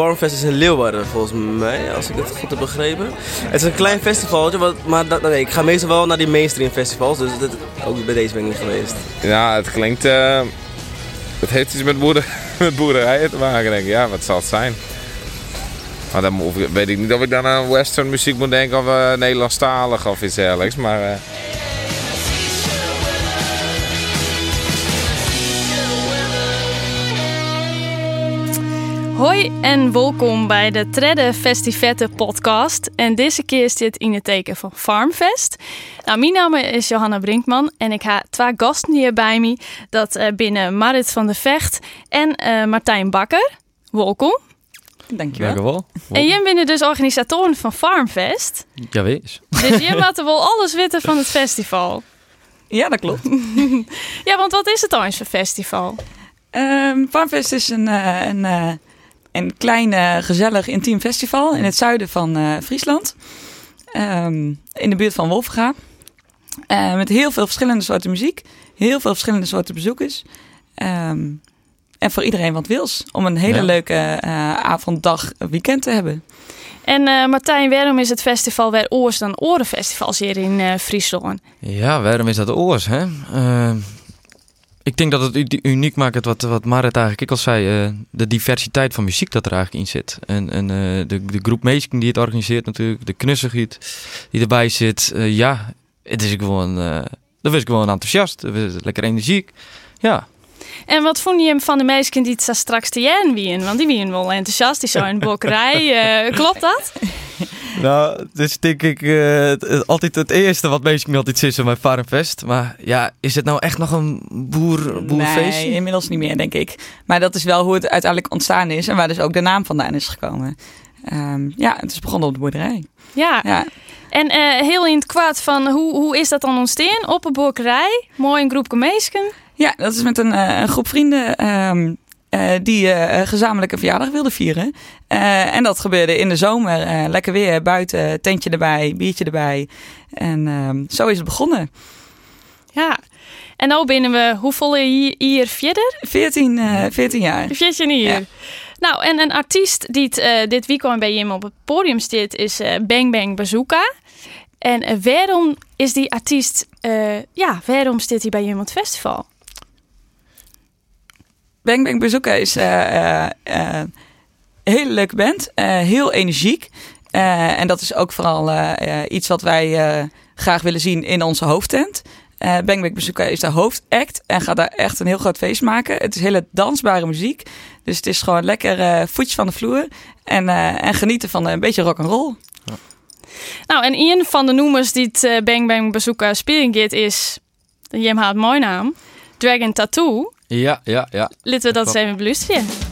Farmfest is in Leeuwarden, volgens mij, als ik het goed heb begrepen. Het is een klein festivaltje, wat, maar dat, nee, ik ga meestal wel naar die mainstream festivals, dus dat, ook bij deze ben ik niet geweest. Ja, het klinkt... eh, het heeft iets met, boerder, met boerderijen te maken, denk ik. Ja, wat zal het zijn? Maar dan weet ik niet of ik dan aan western muziek moet denken of eh, Nederlandstalig of iets dergelijks. Maar eh, Hoi en welkom bij de Tredde Festivette podcast. En deze keer is dit in het teken van Farmfest. Nou, mijn naam is Johanna Brinkman en ik heb twee gasten hier bij me. Dat eh, binnen Marit van de Vecht en eh, Martijn Bakker. Welkom. Dankjewel. Dankjewel. En jullie binnen dus organisatoren van Farmfest. Ja, wees. Dus je laten wel alles weten van het festival. Ja, dat klopt. Ja, want wat is het dan eens voor festival? Ehm Farmfest is een, eh, een, eh, een klein, gezellig, intiem festival in het zuiden van eh, Friesland. Ehm, in de buurt van Wolfga. Eh, met heel veel verschillende soorten muziek. Heel veel verschillende soorten bezoekers. Ehm, en voor iedereen wat wils. Om een hele Ja. leuke eh, avond, dag, weekend te hebben. En eh, Martijn, waarom is het festival weer oors dan orenfestivals hier in eh, Friesland? Ja, waarom is dat oors, hè? Ik denk dat het uniek maakt wat, wat Marit eigenlijk ik al zei. eh, de diversiteit van muziek dat er eigenlijk in zit. En, en eh, de, de groep Meesking die het organiseert natuurlijk. De knussengiet die erbij zit. Eh, ja, het is gewoon... dat was gewoon enthousiast. Lekker energiek. Ja. En wat vond je hem van de meisjes die het straks te jaren wien? Want die wien wel enthousiast, die zo in bokkerij. klopt dat? Nou, het is denk ik eh, het- het- altijd het eerste wat Meesking altijd is bij Farmfest. Maar ja, is het nou echt nog een boer, boerfeestje? Nee, inmiddels niet meer, denk ik. Maar dat is wel hoe het uiteindelijk ontstaan is. En waar dus ook de naam vandaan is gekomen. Ehm, ja, het is begonnen op de boerderij. Ja. Ja. En eh, heel in het kwaad van hoe, hoe is dat dan ontstaan? Op een bokkerij, mooi een groep meisjes. Ja, dat is met een, eh, een groep vrienden ehm, eh, die eh, gezamenlijk een verjaardag wilden vieren. Eh, en dat gebeurde in de zomer. lekker weer, buiten, tentje erbij, biertje erbij. En ehm, zo is het begonnen. Ja. En nou binnen we, hoeveel hier, hier verder? 14, eh 14 jaar. 14 hier. Ja. Nou, en een artiest die eh, dit weekend bij hem op het podium zit is Bang Bang Bazooka. En waarom is die artiest, ja, waarom zit hij bij hem op het festival? Bang Bang is eh, eh, eh, een hele leuke band. heel energiek. En dat is ook vooral iets wat wij graag willen zien in onze hoofdtent. Eh Bang Bang is de hoofdact en gaat daar echt een heel groot feest maken. Het is hele dansbare muziek. Dus het is gewoon lekker eh voetjes van de vloer. En, en genieten van een beetje rock and roll. Nou, en een van de noemers die het Bang Bang Bazooka spelen gaat is, Jem had mooi naam, Dragon Tattoo. Ja, ja, ja. Laten we dat eens even beluisteren.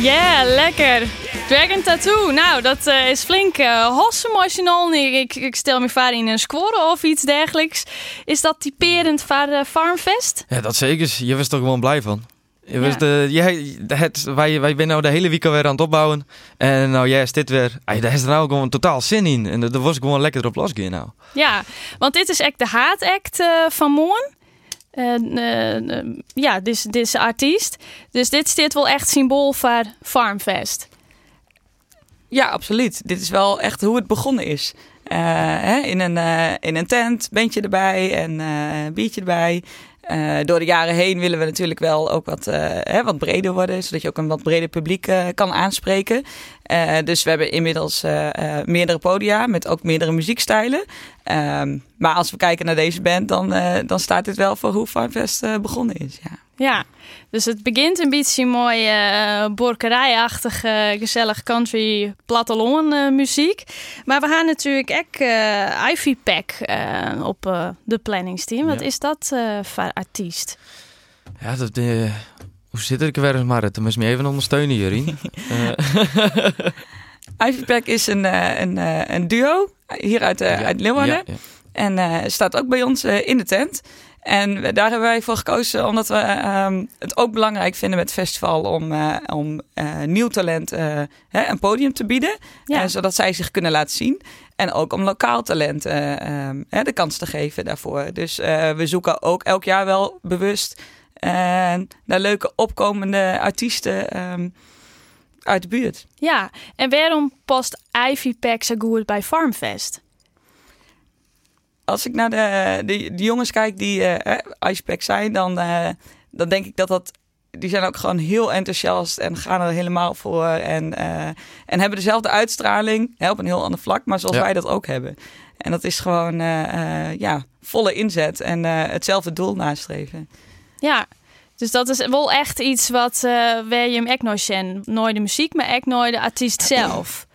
Ja, lekker. Dragon Tattoo, nou dat eh, is flink uh. Ik, ik stel me vaar in een squirrel of iets dergelijks. Is dat typerend voor uh, Farmfest? Ja, dat zeker. Je was er gewoon blij van. Je Ja. was de, jij, het, wij, wij zijn nou de hele week alweer aan het opbouwen. En nou, jij is dit weer. Ay, daar is er nou gewoon totaal zin in. En daar was ik gewoon lekker erop losgaan nou. Ja, want dit is echt de haatact eh van Moorn. Eh, eh, eh, ja, dit is, artiest. Dus dit staat wel echt symbool voor Farmfest. Ja, absoluut. Dit is wel echt hoe het begonnen is. Eh, hè, in, een, in een tent, bandje erbij en biertje erbij. Eh, door de jaren heen willen we natuurlijk wel ook wat, eh, hè, wat breder worden, zodat je ook een wat breder publiek eh, kan aanspreken. Dus we hebben inmiddels meerdere podia met ook meerdere muziekstijlen. Ehm, maar als we kijken naar deze band, dan, dan staat dit wel voor hoe Farmfest begonnen is. Ja. Ja, dus het begint een beetje mooi eh borkerijachtige, gezellig country platteland eh, muziek. Maar we gaan natuurlijk ook eh, Ivy Pack eh, op eh, de planningsteam. Wat Ja. is dat eh voor artiest? Ja, dat, hoe zit het weer eens maar? Het moet me even ondersteunen, Jurien. Eh, Ivy Pack is een, eh, een, eh, een duo hier uit, eh, ja, uit Leeuwarden. ja, ja. En eh, staat ook bij ons eh, in de tent. En daar hebben wij voor gekozen omdat we ehm, het ook belangrijk vinden met het festival om, eh, om eh, nieuw talent eh, hè, een podium te bieden. Ja. zodat zij zich kunnen laten zien. En ook om lokaal talent eh, ehm, hè, de kans te geven daarvoor. Dus we zoeken ook elk jaar wel bewust naar leuke opkomende artiesten ehm, uit de buurt. Ja, en waarom past Ivy Pack zo goed bij Farmfest? Als ik naar de, de, de jongens kijk die eh Icepack zijn, dan, eh, dan denk ik dat dat. Die zijn ook gewoon heel enthousiast en gaan er helemaal voor. En, eh, en hebben dezelfde uitstraling, hè, op een heel ander vlak, maar zoals Ja. wij dat ook hebben. En dat is gewoon eh, eh, ja, volle inzet en eh, hetzelfde doel nastreven. Ja, dus dat is wel echt iets wat eh waar je hem echt nooit. Nooit de muziek, maar echt nooit de artiest zelf.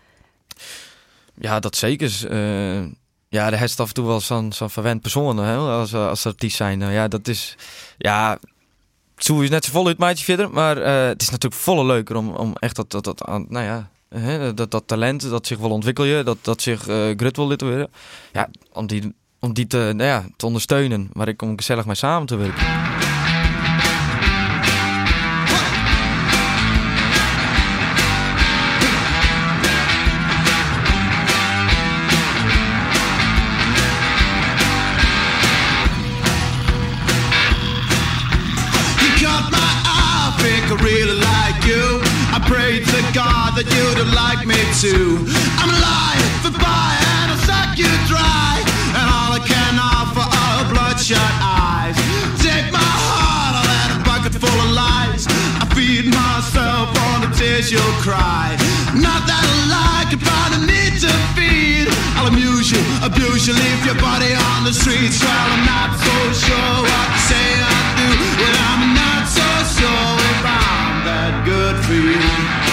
Ja, dat zeker. Eh ja, de heeft af en toe wel zo'n zo'n verwend persoon hè, als, eh, als artiest zijn. Nou ja, dat is... Ja, zo is net zo vol uit maatje verder. Maar eh, het is natuurlijk volle leuker om, om echt dat, dat, dat, nou ja, hè, dat, dat talent, dat zich wil ontwikkelen, dat, dat zich eh grut wil laten worden. Ja, om die, om die te, nou ja, te ondersteunen, waar ik om gezellig mee samen te werken. Too. I'm alive for fire and I'll suck you dry. And all I can offer are bloodshot eyes. Take my heart, I'll add a bucket full of lies. I feed myself on the tears you'll cry. Not that I like it, but I need to feed. I'll amuse you, abuse you, leave your body on the streets. Well, I'm not so sure what to say I do. Well, I'm not so sure if I'm that good for you.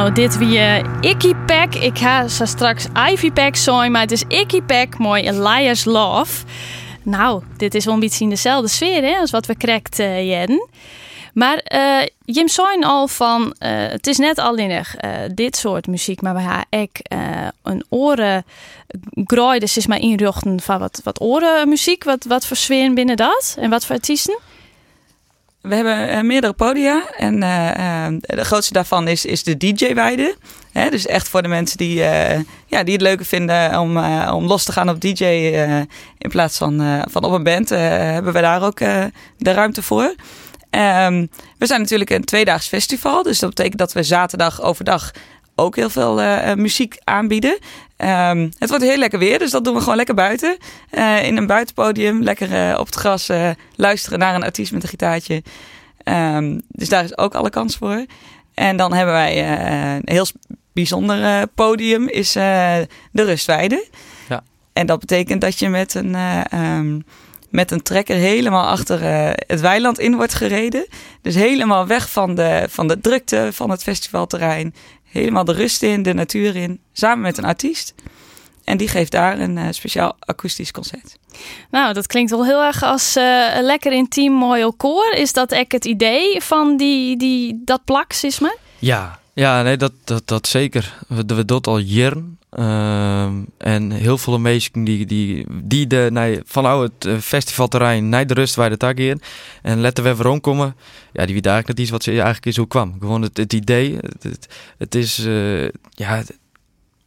Nou, dit wie uh, Icky Pack. Ik ga zo straks Ivy Pack zijn, maar het is Icky Pack, mooi Liar's Love. Nou, dit is wel een dezelfde sfeer hè, als wat we krekt uh, jeden. Maar uh, Jim zijn al van, het is net alleen uh, dit soort muziek, maar we hebben ook een oren groei, dus is maar inrichten van wat, wat orenmuziek, wat, wat voor sfeer binnen dat en wat voor artiesten? We hebben meerdere podia en de grootste daarvan is, is de DJ-weide. dus echt voor de mensen die, ja, die het leuker vinden om, om los te gaan op DJ in plaats van, van op een band, hebben we daar ook de ruimte voor. Um, we zijn natuurlijk een tweedaags festival. Dus dat betekent dat we zaterdag overdag ook heel veel muziek aanbieden. Um, het wordt heel lekker weer, dus dat doen we gewoon lekker buiten. Uh, in een buitenpodium, lekker uh, op het gras luisteren naar een artiest met een gitaartje. Um, dus daar is ook alle kans voor. En dan hebben wij een heel bijzonder podium, is de Rustweide. Ja. En dat betekent dat je met een... Um, met een trekker helemaal achter het weiland in wordt gereden. Dus helemaal weg van de, van de drukte van het festivalterrein. Helemaal de rust in, de natuur in. Samen met een artiest. En die geeft daar een uh, speciaal akoestisch concert. Nou, dat klinkt wel heel erg als uh, een lekker intiem mooi koor. Is dat echt het idee van die, die, dat plaksisme? Ja, ja nee, dat, dat, dat zeker. We, we doen al jaren. Uh, en heel veel mensen die, die, die de, nee, vanuit het eh, festivalterrein naar de rust waar de tag in. En letten we weer komen. Ja, die weet eigenlijk net iets wat ze eigenlijk is hoe kwam. Gewoon het, het idee. Het, het, is, uh, ja,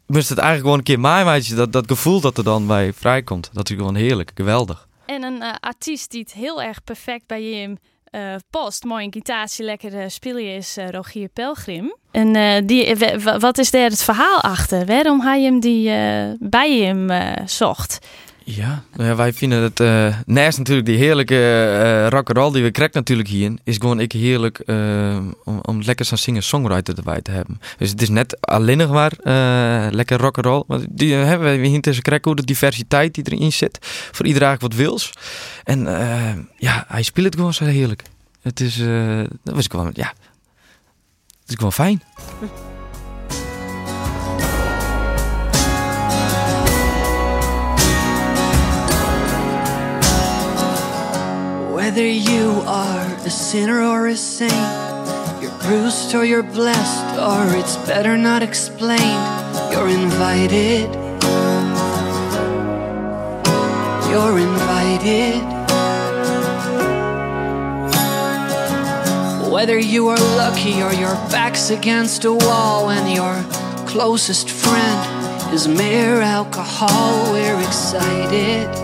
moest het eigenlijk gewoon een keer maaien, dat, dat gevoel dat er dan bij vrijkomt. Dat is gewoon heerlijk, geweldig. En een uh, artiest die het heel erg perfect bij je uh, post, mooi een gitaartje lekker uh, spelen is uh, Rogier Pelgrim. En die, wat is daar het verhaal achter? Waarom hij hem die bij hem zocht? Ja, nou ja, wij vinden het uh, naast natuurlijk die heerlijke uh, rock'n'roll die we krijgen natuurlijk hier, is gewoon ik heerlijk uh, om, om lekker zo'n singer-songwriter erbij te hebben. Dus het is net alleen nog maar lekker rock'n'roll. Maar die hebben we hier tussen krijgen hoe de diversiteit die erin zit. Voor iedereen wat wils. En ja, hij speelt het gewoon zo heerlijk. Het is, dat was gewoon, ja, het is gewoon fijn. Whether you are a sinner or a saint, you're bruised or you're blessed, or it's better not explained, you're invited. You're invited. Whether you are lucky or your back's against a wall and your closest friend is mere alcohol, we're excited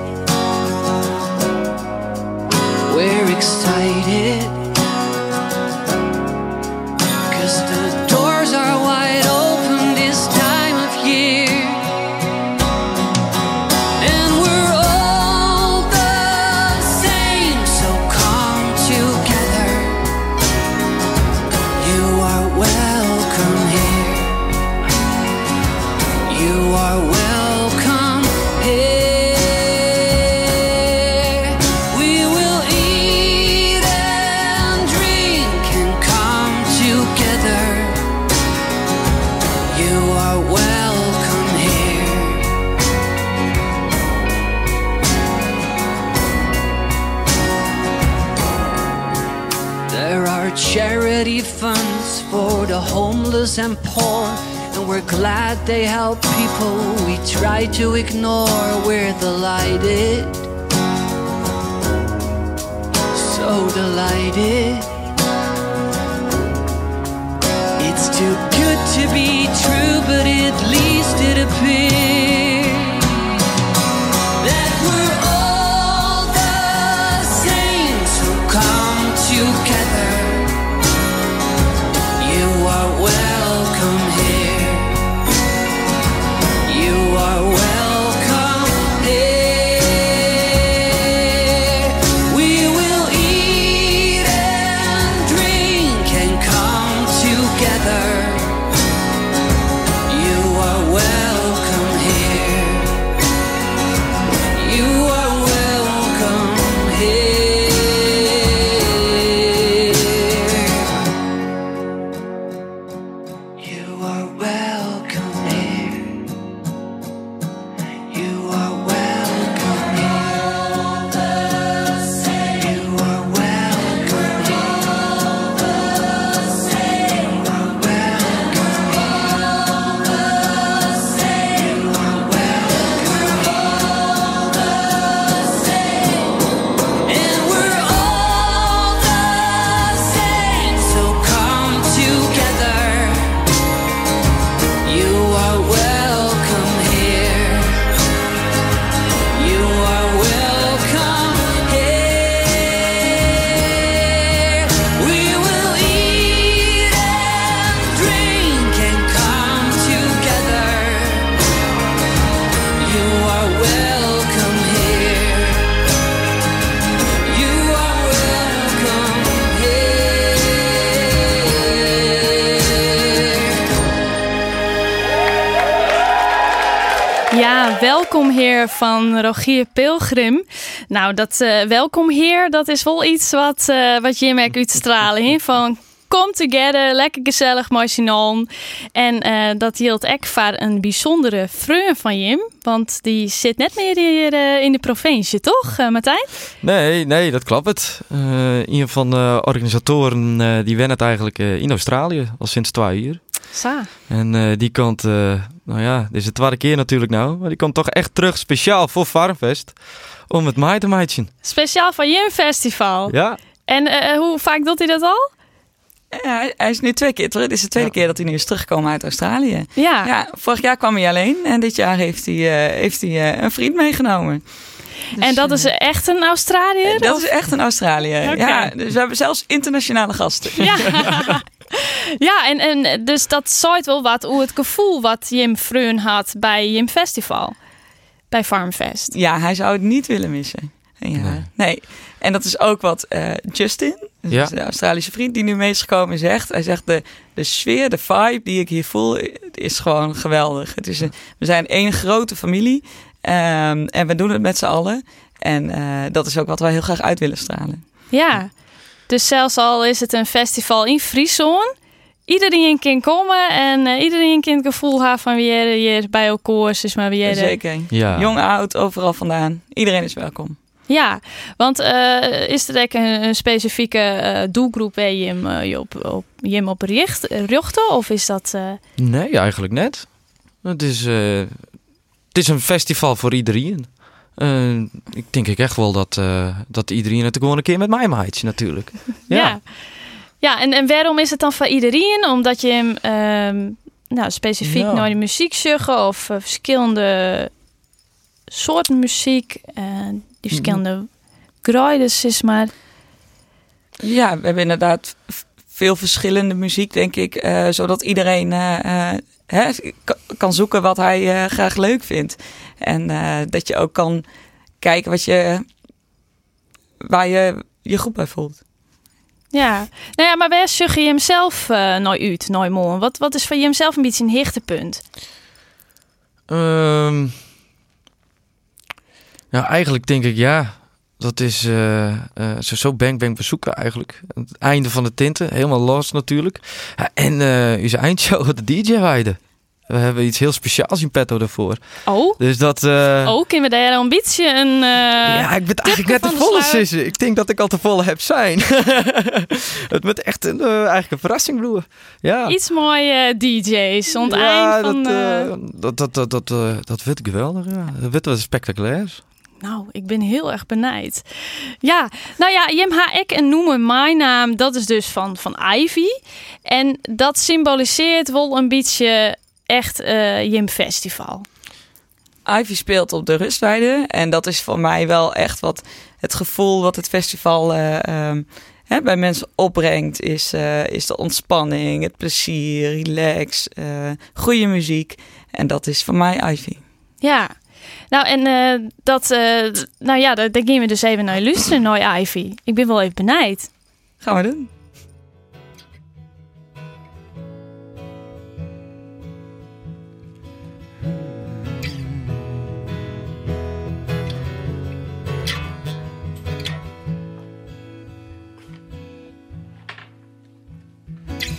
excited. They help people we try to ignore. We're delighted so delighted. Welkom heer van Rogier Pilgrim. Nou, dat eh, welkom heer, dat is wel iets wat, eh wat Jim ook uitstralen. hè? Van come together, lekker gezellig machinal. En eh, dat hield ek voor een bijzondere vreun van Jim. Want die zit net meer hier in de provincie, toch eh, Martijn? Nee, nee, dat klopt het. Een van de organisatoren die wen het eigenlijk in Australië, al sinds twee jaar. Sa. En eh, die komt, eh, nou ja, dit is de tweede keer natuurlijk nou, maar die komt toch echt terug speciaal voor Farmfest om het mij te meidjen. Speciaal van Jim Festival. Ja, En eh, hoe vaak doet hij dat al? Ja, hij- is nu twee keer terug. Dit is de tweede keer dat hij nu is teruggekomen uit Australië. Ja. Ja, vorig jaar kwam hij alleen en dit jaar heeft hij, eh, heeft hij eh, een vriend meegenomen. Dus, en dat is echt een Australiër? dat of- is echt een Australië. Oké. Ja, dus we hebben zelfs internationale gasten. Ja, ja en, en dus dat zaait wel wat hoe het gevoel wat Jim Freun had bij Jim Festival. Bij Farmfest. Ja, hij zou het niet willen missen. Ja. Nee. Nee. En dat is ook wat eh, Justin, dus Ja. de Australische vriend die nu mee is gekomen, zegt. Hij zegt, de, de sfeer, de vibe die ik hier voel, is gewoon geweldig. Het is een, we zijn één grote familie ehm, en we doen het met z'n allen. En eh, dat is ook wat wij heel graag uit willen stralen. Ja, dus zelfs al is het een festival in Friesland, iedereen kan komen en eh, iedereen kan het gevoel hebben van wie er hier bij elkaar is, maar wie er... Zeker. ja. Jong, oud, overal vandaan. Iedereen is welkom. Ja, want eh, is er ook een, een specifieke eh, doelgroep waar je eh, op, op, je hem op richt, richten? Of is dat... eh, Nee, eigenlijk net. Het is, eh, het is een festival voor iedereen. Eh, ik denk ik echt wel dat, eh, dat iedereen het gewoon een keer met mij maatje natuurlijk. Ja. Ja. Ja, en, en waarom is het dan voor iedereen? Omdat je hem ehm, nou, specifiek Ja. naar de muziek zeggen of eh, verschillende soorten muziek, die verschillende grades is maar. Ja, we hebben inderdaad veel verschillende muziek, denk ik. eh, zodat iedereen eh, eh, hè, kan zoeken wat hij eh, graag leuk vindt. En eh, dat je ook kan kijken wat je, waar je je goed bij voelt. Ja, nou ja, maar waar zeg je hem zelf eh nooit uit, nooit mooi? Wat, wat is voor je zelf een beetje een hichtepunt? Ehm nou, eigenlijk denk ik ja. Dat is eh, zo, zo bang bang bezoeken eigenlijk. Het einde van de tinten, helemaal los natuurlijk. Ja, en eh onze eindshow, de DJ-weide. We hebben iets heel speciaals in petto daarvoor. Oh, Dus dat... oh kunnen we daar een beetje een... ja, ik ben eigenlijk net te de volle sissen. Ik denk dat ik al te volle heb zijn. het moet echt een, eigenlijk een verrassing, broer. Ja. Iets mooie DJ's, aan het ja, eind van... dat, dat, dat, dat, dat, dat werd geweldig, ja. Dat werd wel spectaculair. Nou, ik ben heel erg benijd. Ja, nou ja, Jim ha ik en noemen mijn naam, dat is dus van, van Ivy. En dat symboliseert wel een beetje echt eh Jim Festival. Ivy speelt op de rustweide. En dat is voor mij wel echt wat het gevoel wat het festival eh, ehm, hè, bij mensen opbrengt. Is, eh, is de ontspanning, het plezier, relax, goede muziek. En dat is voor mij Ivy. Ja, nou en eh, dat, eh, nou ja, daar daar gaan we dus even naar luisteren, naar Ivy. Ik ben wel even benijd. Gaan we doen.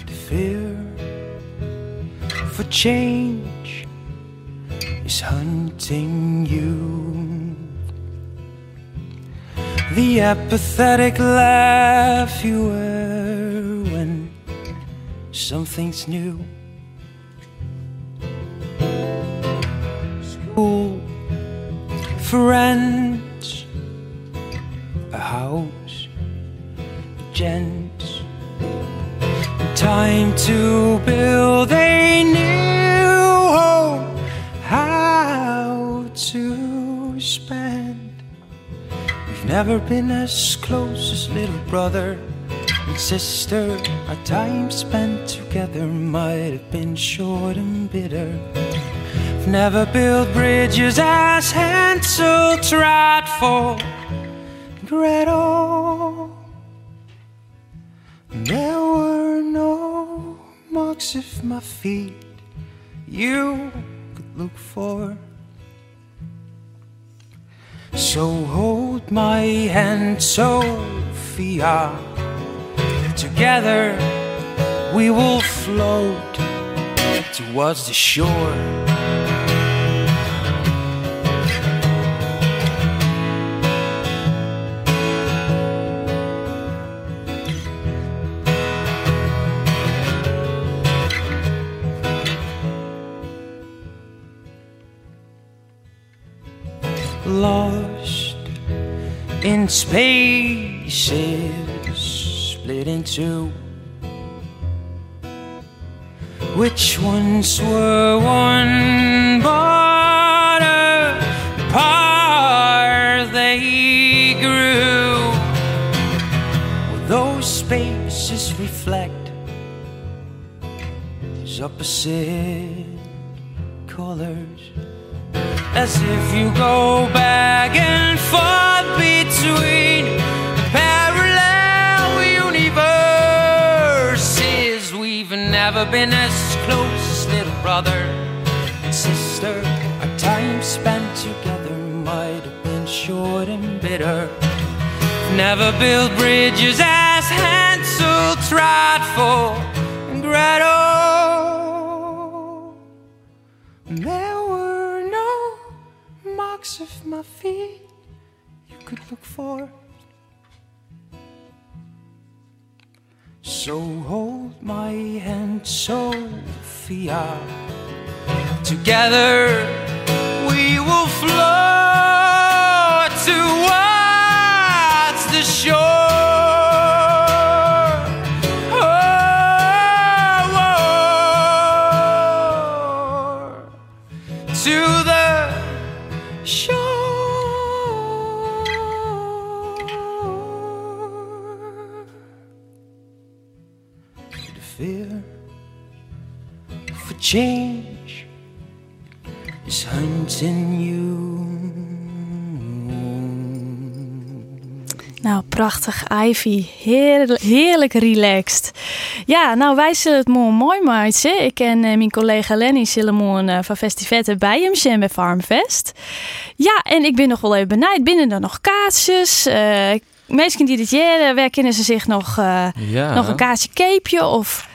The fear for change is hunting you. The apathetic laugh you wear when something's new. School, friends, never been as close as little brother and sister. Our time spent together might have been short and bitter. I've never built bridges as Hansel tried for Gretel. There were no marks of my feet you could look for. So hold my hand, Sophia. Together we will float towards the shore. Lost in spaces split in two. Which ones were one but apart they grew? Will those spaces reflect these opposite? As if you go back and forth between parallel universes. We've never been as close as little brother and sister. Our time spent together might have been short and bitter. Never built bridges as Hansel tried for and Gretel. No marks of my feet you could look for. So hold my hand, Sophia. Together we will float fear for change is hunting you. Nou, prachtig, Ivy. Heerlijk, heerlijk relaxed. Ja, nou, wij zullen het mooi mooi maken. Ik en eh, mijn collega Lenny zullen morgen eh, van Festivetten bij hem zijn bij Farmfest. Ja, en ik ben nog wel even benijd. Binnen er nog kaartjes? Eh mensen die dit jaar waar kunnen ze zich nog, Ja. nog een kaartje keepje of...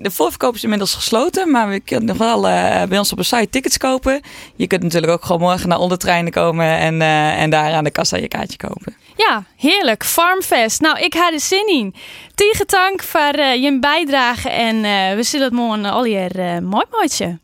De voorverkoop is inmiddels gesloten, maar we kunnen nog wel eh, bij ons op de site tickets kopen. Je kunt natuurlijk ook gewoon morgen naar ondertreinen komen en, eh, en daar aan de kassa je kaartje kopen. Ja, heerlijk. Farmfest. Nou, ik ga er zin in. Tegen dank voor eh, je bijdrage en we zullen het morgen al hier eh mooi maken.